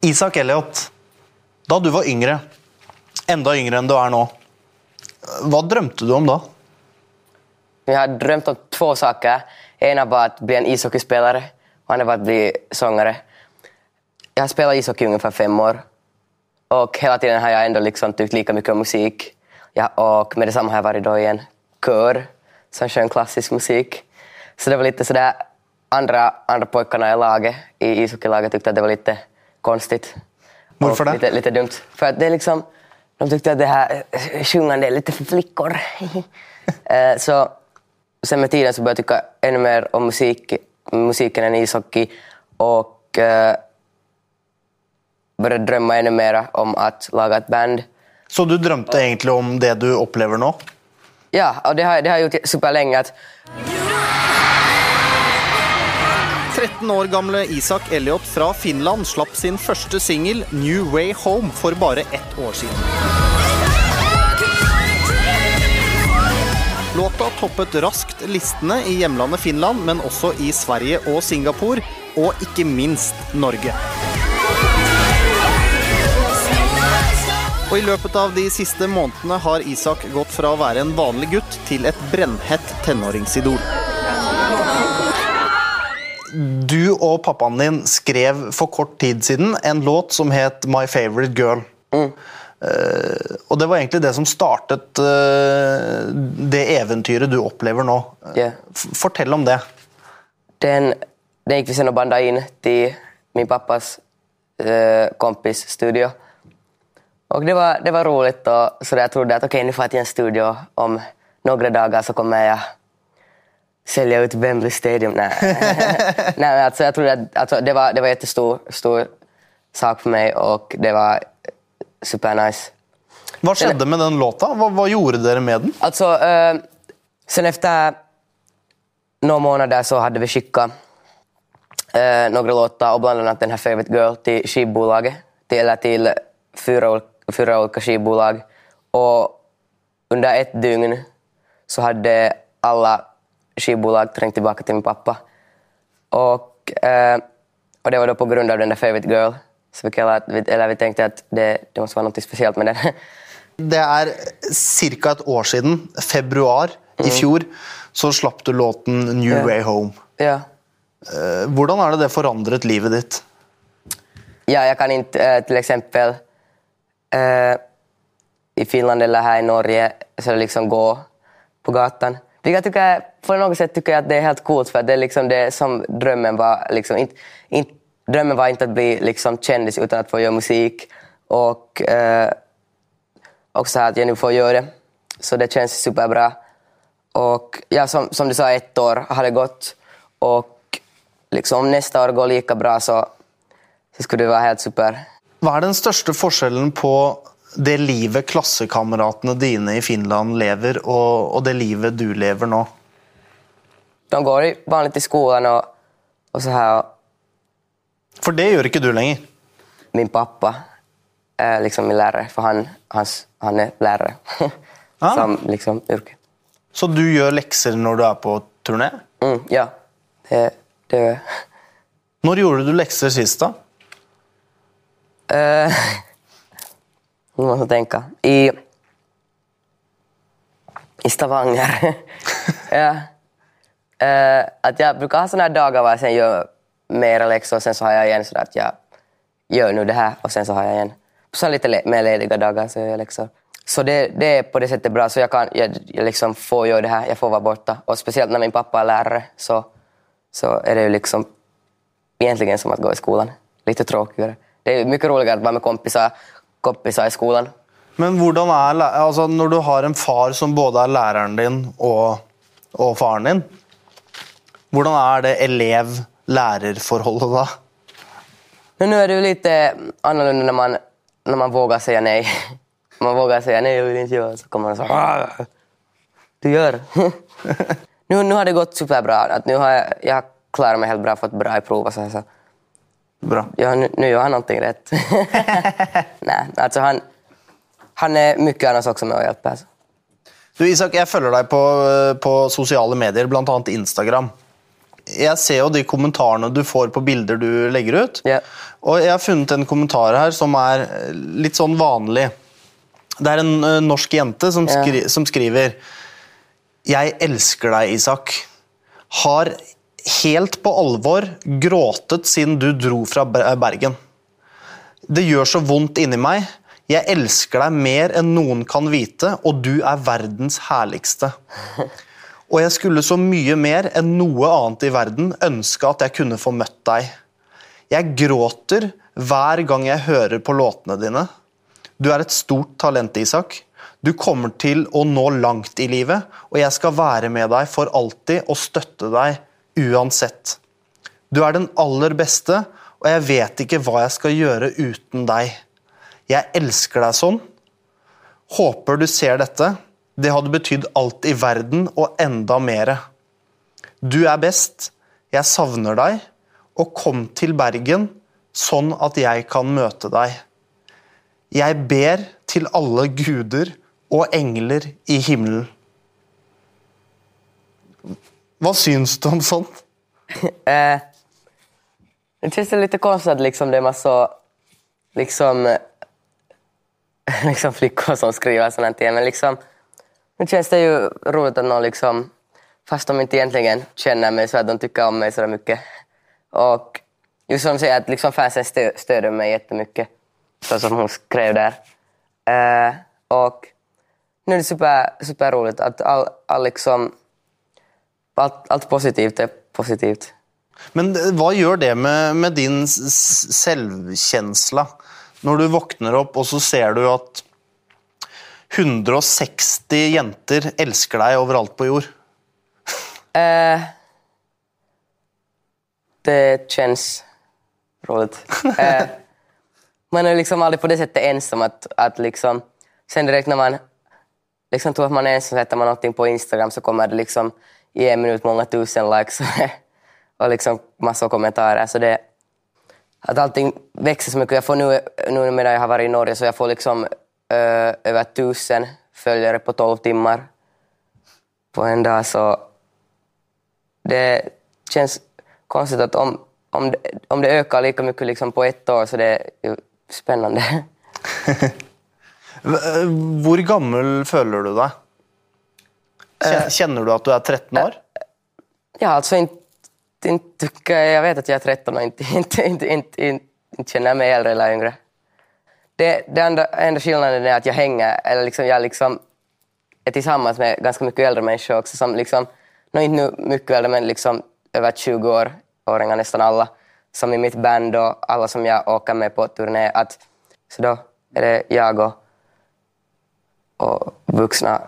Isak Elliot, da du var yngre, enda yngre enn du er nå, hva drømte du om da? Jeg har drømt om to saker. En er var å bli en ishockeyspiller, og en er bare å bli sanger. Jeg har spilt ishockey i ungefär fem år Og hele tiden har jeg ändå liksom tyckt lika mycket om musik. Ja, och med detsamma har jag varit då i en kör som sjöng klassisk musik. Så det var lite sådär, andra, andra pojkarna i laget, i ishockeylaget tyckte att det var lite konstigt. Varför det? Lite, lite dumt. För att det är liksom, de tyckte att det här sjungande är lite för flickor. Eh, så sen med tiden så började jag tycka ännu mer om musik, musiken än ishockey och eh, började drömma ännu mer om att laga ett band. Så du drømte egentlig om det du opplever nå? Ja, och det har, det har jag gjort superlänge. Att 13 år gamle Isak Elliot fra Finland slapp sin første singel 'New Way Home' for bare ett år siden. Låta toppet raskt listene i hjemlandet Finland, men også i Sverige og Singapore, og ikke minst Norge. Og I løpet av de siste månedene har Isak gått fra å være en vanlig gutt til et brennhett tenåringsidol. Du og pappaen din skrev for kort tid siden en låt som het My Favorite Girl. Eh, og det var egentlig det som startet uh, det eventyret du opplever nå. Yeah. Fortell om det. den, den gikk vi sen og bandade inn til min pappas uh, kompis studio. Og det var, det var roligt og, så jeg trodde at ok, nå får jeg til en studio om noen dager, så kommer jag sälja ut Wembley Stadium. Nej, Nej alltså, jag trodde att alltså, det var, det var en jättestor stor sak för mig och det var supernice. Hva skjedde med den låta? Hva, hva gjorde dere med den? Altså, uh, sen efter noen måneder så hadde vi skickat uh, noen låter, og blant annet den her Favorite Girl til skivbolaget, Til, eller til fyra olika skivbolag. Och under ett dygn så hadde alla skivbolag trengte tilbake til min pappa. Og, eh, og det var da på grunn av den der Favorite Girl. Så vi, kallet, eller vi tenkte at det, det måtte være noe spesielt med den. Det er ca. et år siden, februar i fjor, så slapp du låten New yeah. Way Home. Yeah. Eh, Hvordan er det det forandret livet ditt? Ja, jeg kan ikke eh, til eksempel eh, i Finland eller her i Norge så liksom gå på gatan. Vilket jag på något sätt tycker jag att det är helt coolt för det är liksom det som drömmen var. Liksom, inte, inte, drömmen var inte att bli liksom kändis utan att få göra musik och eh, också att jag nu får göra det. Så det känns superbra. Och ja, som, som du sa, ett år har det gått och liksom, om nästa år går lika bra så så skulle det vara helt super. Hva er den største forskjellen på det livet klassekameratene dine i Finland lever, og, og det livet du lever nå? De går vanlig til i og, og och så her, og... For det gjør ikke du lenger. min pappa er liksom min lærer, for han, hans, han er lærer. Ah. Som liksom yrke. Så du gjør lekser når du er på turné? Mm, ja, det, det Når gjorde du lekser sist, da? Uh, nu måste jag tänka. I, i Stavanger. ja. Uh, att jag brukar ha såna här dagar var jag sen gör mera läxor och sen så har jag igen sådär att jag gör nu det här och sen så har jag igen så lite le- mer lediga dagar så gör jag läxor. Så det, det är på det sättet bra, så jag, kan, jag, jag liksom får göra det här, jag får vara borta. Och speciellt när min pappa är lärare så, så är det ju liksom egentligen som att gå i skolan. Lite tråkigare. Det är mycket roligare att vara med kompisar, kompisar i skolen. Men hvordan er, altså Når du har en far som både er læreren din og, og faren din, hvordan er det elev-lærer-forholdet da? Men nå er det jo litt annerledes når man, når man våger å si nei. Man våger å si nei, og. Så kommer man så "Ah, Du gjør Nå nu har det gått superbra. At nå har jeg, jeg klarer meg helt bra, fått bra i prov och så. så. Bra. Ja, nu, gör han någonting rätt. nej, alltså han, han är mycket annars också med och hjälper. Alltså. Du, Isak, jeg følger deg på, på sosiale medier, bl.a. Instagram. jeg ser jo de kommentarene du får på bilder du legger ut. Ja. Og jeg har funnet en kommentar her som er eh, litt sånn vanlig. Det er en eh, norsk jente som, skri yeah. som skriver Jeg elsker deg, Isak. Har helt på alvor gråtet siden du dro fra Bergen. Det gjør så vondt inni meg. Jeg elsker deg mer enn noen kan vite, og du er verdens herligste. Og jeg skulle så mye mer enn noe annet i verden ønske at jeg kunne få møtt deg. Jeg gråter hver gang jeg hører på låtene dine. Du er et stort talent, Isak. Du kommer til å nå langt i livet, og jeg skal være med deg for alltid og støtte deg uansett. Du er den aller beste, og jeg vet ikke hva jeg skal gjøre uten deg. Jeg elsker deg sånn. Håper du ser dette. Det hadde betydd alt i verden og enda mere. Du er best. Jeg savner deg. Og kom til Bergen, sånn at jeg kan møte deg. Jeg ber til alle guder og engler i himmelen. Hva syns du om sånt? Eh, det er litt konstigt att liksom det är massa liksom, liksom flickor som skriver sånt här. Men liksom, nu känns det ju roligt att någon liksom, fast de inte egentligen känner mig så att de tycker om mig så mycket. Och just som de säger att liksom fansen stö, stöder mig jättemycket. Så som hon skrev där. Eh, och nu är det super, super roligt att all, all liksom, allt, alt positivt er positivt. Men eh, hva gjør det med, med din s- s- selvkjensle? Når du våkner opp og så ser du at 160 jenter elsker deg overalt på jord. Eh, det kjennes roligt. Eh, man är liksom aldrig på det sättet ensam. Att, att liksom, sen direkt när man liksom tror att man är ensam, sätter man någonting på Instagram så kommer det liksom i en minutt många tusen likes och liksom massor av kommentarer. Så det, att allting växer så mycket. Jag får nu, nu medan jag har varit i Norge så jag får liksom uh, över tusen följare på 12 timmar på en dag. Så det känns konstigt att om, om, det, om det ökar lika mycket liksom på ett år så det är ju spännande. Eh, Hvor gammel føler du deg? Kjen- Kjenner du at du er 13 år? Ja, alltså inte, inte jag, jag vet att jag är 13 och inte, inte, inte, inte, inte, känner mig äldre eller yngre. Det, det enda, enda skillnaden är att jag hänger, eller liksom, jag liksom är tillsammans med ganska mycket äldre människor också som liksom, nå inte nu mycket äldre men liksom över 20 år, åringar nästan alla, som i mitt band och alla som jag åker med på turné. Att, så då är det jag och, och vuxna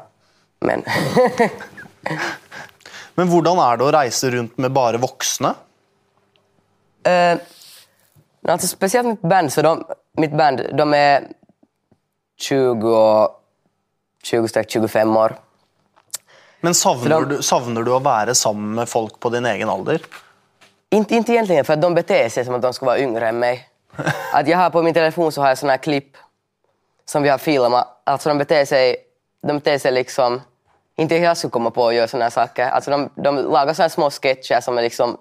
män. Men hvordan er det å reise rundt med bare voksne? Uh, altså spesielt mitt band, så de, mitt band, de er 20 och 20-25 år. Men savner, de- du, savner du å være sammen med folk på din egen alder? Inte, ikke egentlig, for de beter seg som at de skal være yngre enn meg. At jeg har på min telefon så har jeg sånne klipp som vi har filma. Altså, de beter seg, de beter seg liksom... Inte jag skulle komma på att göra sådana saker. Alltså de, de lagar sådana små sketcher som är liksom...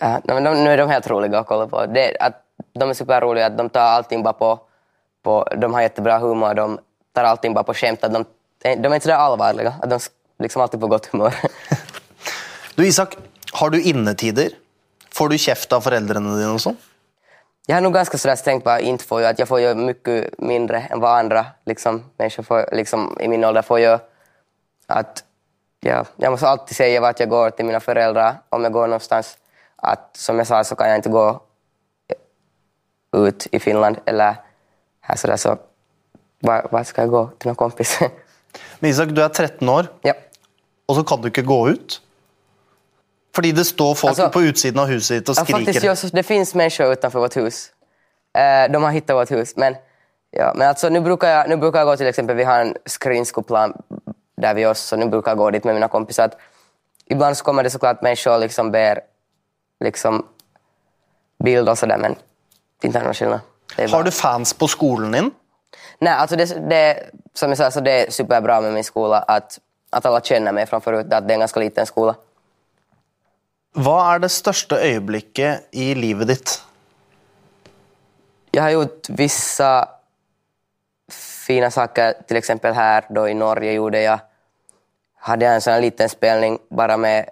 Äh, de, de, nu är de helt roliga att kolla på. Det, att de är superroliga, att de tar allting bara på, på... De har jättebra humor, de tar allting bara på skämt. De, de är inte så allvarliga, att de liksom alltid på gott humör. Du Isak, har du innetider? Får du kjeft av foreldrene dine og sånn? Jag har nog ganska sådär strängt på inte göra, att jag får göra mycket mindre än vad andra liksom, människor får, liksom, i min ålder får göra. Att, ja, jag måste alltid säga vart jag går till mina föräldrar om jag går någonstans. Att, som jag sa så kan jag inte gå ut i Finland eller här sådär så var, var ska jag gå till någon kompis? Men Isak, du er 13 år, ja. og så kan du ikke gå ut? Fordi det står folk Altså- på utsiden av huset ditt og skriker. ja, så det finns människor utanför vårt hus. Eh, de har hittat vårt hus. Men, ja, men alltså, nu, brukar jag, nu brukar jag gå till exempel, vi har en skridskoplan där vi oss, så nu brukar jag gå dit med mina kompisar. Att ibland så kommer det såklart människor och liksom ber liksom, bild och sådär, men det är inte någon skillnad. Har du fans på skolen din? Nej, alltså det, det, som jag sa, så det är superbra med min skola att, att alla känner mig från förut, att det är en ganska liten skola. Hva er det største øyeblikket i livet ditt? Jeg har gjort vissa fine saker, til eksempel her då i Norge gjorde jeg hadde jeg en sånn liten spilling bare med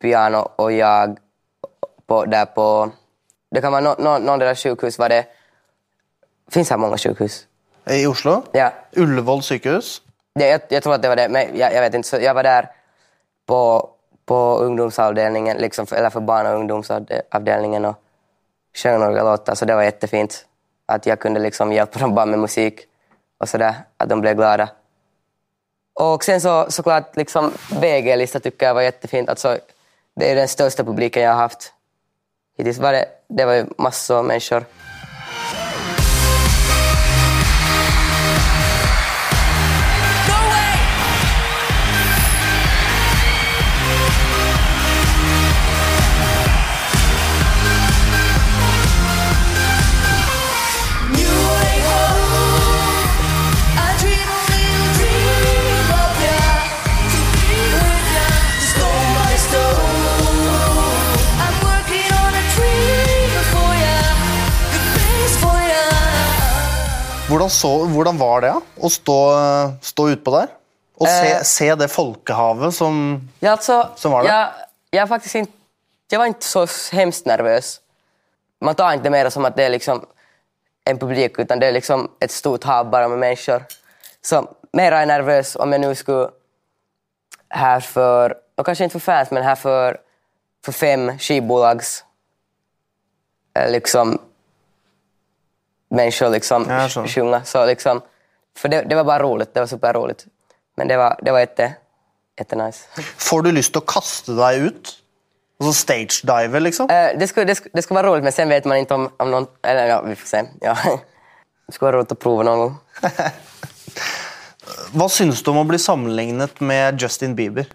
piano og jeg på, der på, det kan vara no, no, någon där sjukhus var det, Fins her mange sykehus? I Oslo? Ja, Ullevål sykehus? det, jeg, jeg, tror at det var det, men jeg, jeg vet ikke. så jeg var der på, på ungdomsavdelingen, liksom, eller för barn och ungdomsavdelningen och sjöng några låtar, så det var jättefint. Att jag kunde liksom hjälpa dem bara med musik och sådär, att de blev glada. Och sen så såklart, liksom VG-lista tycker var jättefint. Alltså, det är den största publiken jag har var det, var ju massor av. Hvordan, så, hvordan var det, ja? Å stå, stå utpå der? Og se, Eh. se det folkehavet som Ja, altså, som var det? Jeg, jag, faktisk ikke, jeg var ikke så hemskt nervøs. Man tar ikke det mer som at det er liksom en publik, utan det er liksom et stort hav bare med mennesker. Så mer er jeg nervøs om jeg nå skulle her for Og kanskje ikke for fans, men her for, for fem skivbolags eh, liksom, människor liksom Ja, så. sjunga. Så liksom, för det, det var bara roligt, det var superroligt. Men det var, det var jätte, jättenice. Får du lyst til å kaste deg ut? Alltså stage-dive, liksom? Eh, det, skulle, det, skulle, det skulle vara roligt, men sen vet man inte om, om någon... Eller ja, vi får se. Ja. Det skulle vara roligt att prova någon gång. Hva syns du om å bli sammenlignet med Justin Bieber?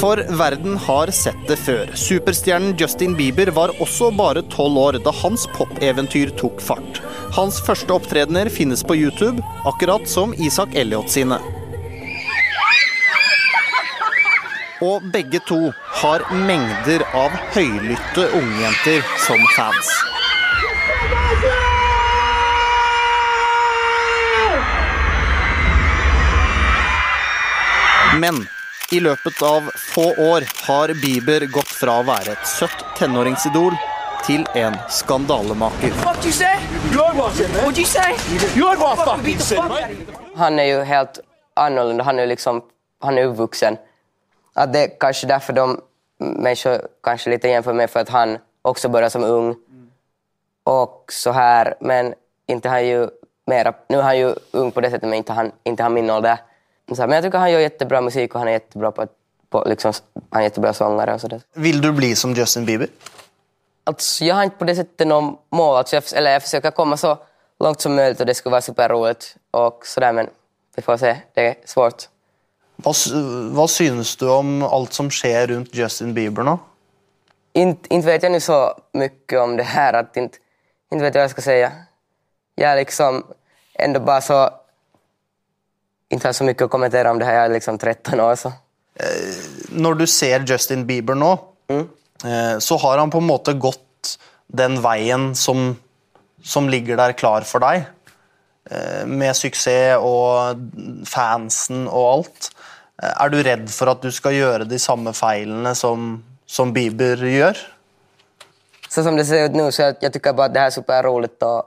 For verden har sett det før. Superstjernen Justin Bieber var også bare tolv år da hans popeventyr tok fart. Hans første opptredener finnes på YouTube, akkurat som Isak Elliot sine. Og begge to har mengder av høylytte ungjenter som fans. Men i løpet av få år har Bieber gått fra å være et søtt tenåringsidol til en skandalemaker. What you say? You're what, man. What'd you say? You're what fucking said, mate. Han er jo helt annerledes. Han er jo liksom, han er jo voksen. At det er kanskje derfor de människor litt igjen for meg, for at han også började som ung. Og så här, men inte han ju mera... Nu är han ju ung på det sättet, men inte han, inte han min ålder. Så men jag tycker han gör jättebra musik och han är jättebra på, på liksom, han är jättebra sångare och sådär. Vil du bli som Justin Bieber? Alltså, jag har inte på det sättet någon mål. Alltså, jag, eller jag försöker komma så långt som möjligt och det skulle vara superroligt. Och sådär, men vi får se. Det är svårt. Hva, hva synes du om alt som skjer rundt Justin Bieber nå? Inte, inte vet jag nu så mycket om det här. Att inte, inte vet jag vad jag ska säga. Jag är liksom ändå bara så... Inte har så mycket att kommentera om det här. Jag är liksom 13 år. Så. Når du ser Justin Bieber nå, mm. så har han på en måte gått den veien som, som ligger der klar for deg. Eh, Med suksess og fansen og alt. Eh, Er du redd for at du skal gjøre de samme feilene som, som Bieber gjør? så som det ser ut nu så jag, jag tycker bara att det här är superroligt och,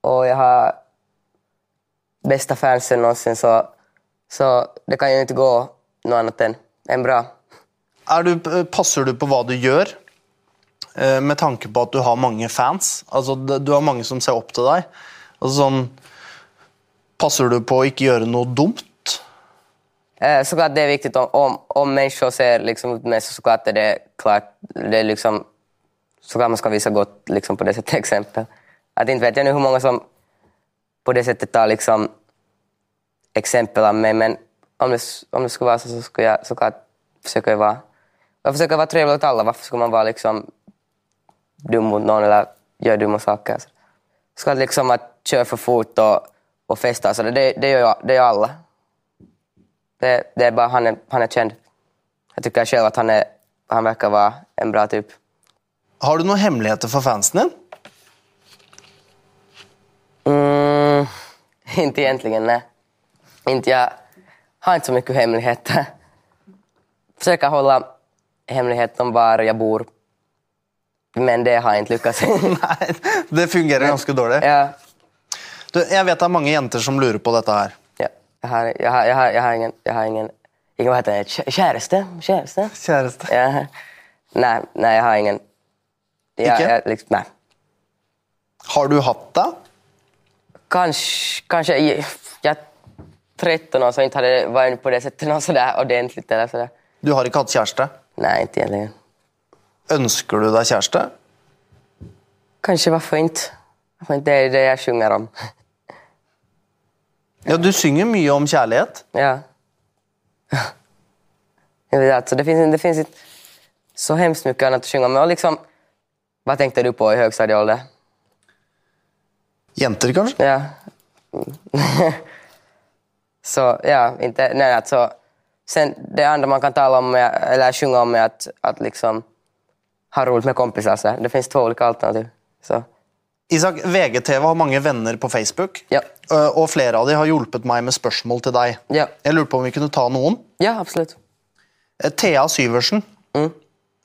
och jag har bästa fansen någonsin så, så det kan jo ikke gå noe annet enn, än bra. Du, passer du på hva du gjør, eh, med tanke på at du har mange fans? Altså, du har mange som ser opp til deg. Altså, sånn, passer du på å ikke gjøre noe dumt? Eh, såklart det er viktig. om, om, om människor ser liksom ut meg, så klart er det klart, det er liksom, såklart man skal vise godt liksom på det sättet eksempel. At ikke vet jeg hvor mange som på det settet tar liksom exempel av mig men om det, om det skulle vara så, så skulle jag såklart försöka ju vara, jag försöker vara trevlig åt alla, varför skulle man vara liksom dum mot någon eller göra dumma saker? Så. Såklart liksom att köra för fort och, och festa, så det, det, gör jag, det gör alla. Det, det är bara han är, han är känd. jag tycker själv att han, är, han verkar vara en bra typ. Har du noen hemmeligheter for fansen din? Mm, inte egentligen, nej. Inte jag har inte så mycket hemligheter. Försöker hålla hemlighet om var jag bor. Men det har jag inte lyckats. Nei, det fungerer ganske dårlig. ja, Du, jeg vet det er mange jenter som lurer på dette her. ja, jag, har, jag, har, jag, har, jag har ingen, jag har ingen, ingen vad heter det, käreste? Käreste? Kjæreste. Ja. Nej, nej, jag har ingen. Jag, liksom, nej. Har du hatt det? Kanske, kanske i- jag 13 år så jeg hadde, var inne på det sättet något sådär ordentligt eller det. Du har ikke hatt kjæreste. Nei, ikke egentlig. Ønsker du deg kjæreste? Kanskje hva for ikke. Det er det jeg sjunger om. Ja, du synger mye om kjærlighet. Ja. Jeg vet, altså, det, finnes, det finns inte så hemskt mye annet å synge om. Og liksom, hva tenkte du på i högstadieålder? Jenter, kanskje? Ja. Så ja, inte, nej alltså. Sen det andra man kan tala om, är, eller sjunga om är att, att liksom ha roligt med kompisar. Så det finns två olika alternativ. Så, Isak, VGTV har mange venner på Facebook. Ja. øh, Og flere av dem har hjulpet meg med spørsmål til deg. Ja. Jeg lurer på om vi kunne ta noen. ja, absolut. Eh, Thea Syversen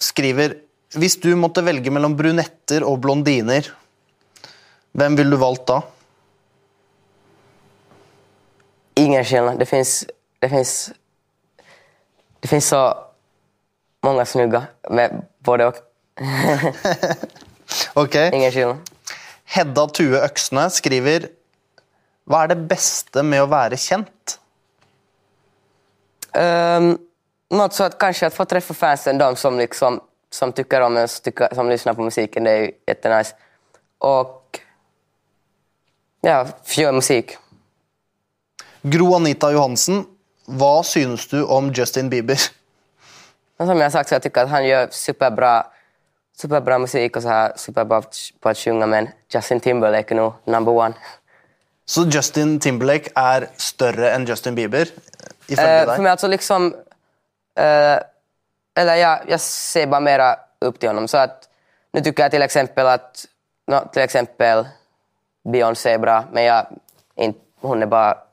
skriver Hvis du måtte velge mellom brunetter og blondiner, hvem ville du valgt da? Ingen skillnad. Det finns, det finns, det finns så många snygga med både och. Ok. Ingen skillnad. Hedda Tue Øksne skriver Hva er det beste med å være kjent? Um, något så att kanske att få träffa fansen, de som, liksom, som tycker om en, som, tycker, som lyssnar på musiken, det är ju jättenice. Och ja, göra musik. Gro Anita Johansen, hva synes du om Justin Bieber? Som jag har sagt så jag tycker att han gör superbra, superbra musik och så här superbra på att sjunga men Justin Timberlake är nog number one. Så Justin Timberlake er større enn Justin Bieber? Ifølge Eh, deg? For meg altså liksom... eh, eller ja, jeg ser bare mer opp til ham. Så at nå tycker jeg til eksempel at nå, till exempel Beyoncé er bra, men jeg, är bara inte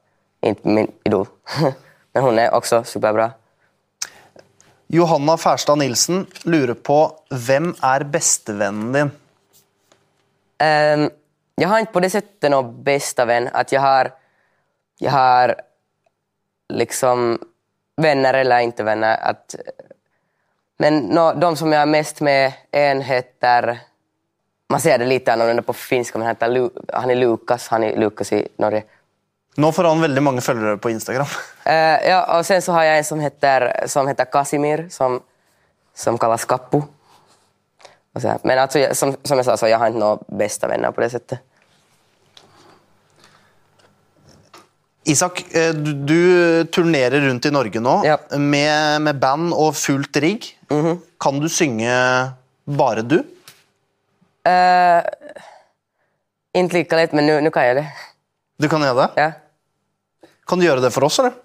min idol. men hun er også superbra. Johanna Færstad Nilsen lurer på hvem er bestevennen din? Um, jeg har ikke på det settet noen bestevenn. At jeg har, Jeg har liksom venner eller ikke venner. At, men no, de som jeg er mest med, en heter... Man ser det litt annorlunda på finsk, men han, heter han er Lukas. Han er Lukas i Norge. Nå får han veldig mange følgere på Instagram. Uh, ja, og sen så har jeg en som heter, som heter Casimir, som, som kalles här. Men altså, som, som jeg sa, så jeg har ikke noen bestevenner på det settet. Isak, eh, du, du turnerer rundt i Norge nå Ja. med, med band og fullt rigg. Kan du synge bare du? Uh, ikke lika lätt, men nå nu kan jeg det. Du kan gjøre det? Ja. Kan du gjøre det for oss, eller?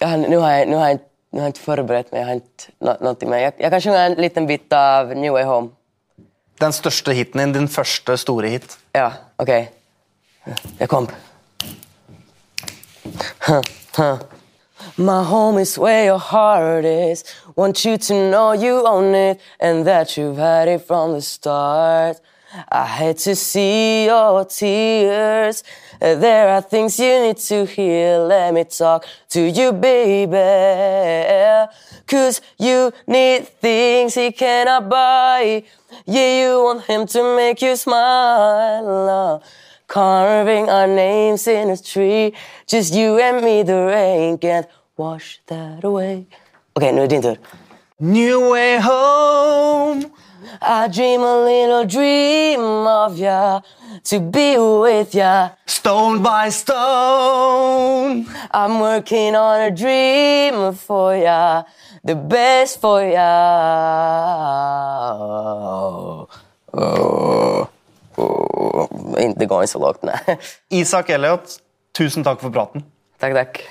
Nå har, jeg, har jag, nu, har jeg, nå har jeg ikke forberedt meg. Jeg har ikke nå, någonting med. Jeg, jeg kan synge en liten bit av New Way Home. Den største hiten din, din første store hit. Ja, ok. Jeg kom. My home is where your heart is. Want you to know you own it and that you've had it from the start. I hate to see your tears. There are things you need to hear. Let me talk to you, baby. Cause you need things he cannot buy. Yeah, you want him to make you smile. Carving our names in a tree. Just you and me, the rain can't wash that away. Är det din tur. New way home I dream a little dream of ya, to be with ya. Stone by stone I'm working on a dream for ya, the best for ya. Oh, oh, ikke gå så lågt, nei. Isak Elliot, tusen takk for praten. Takk, tack.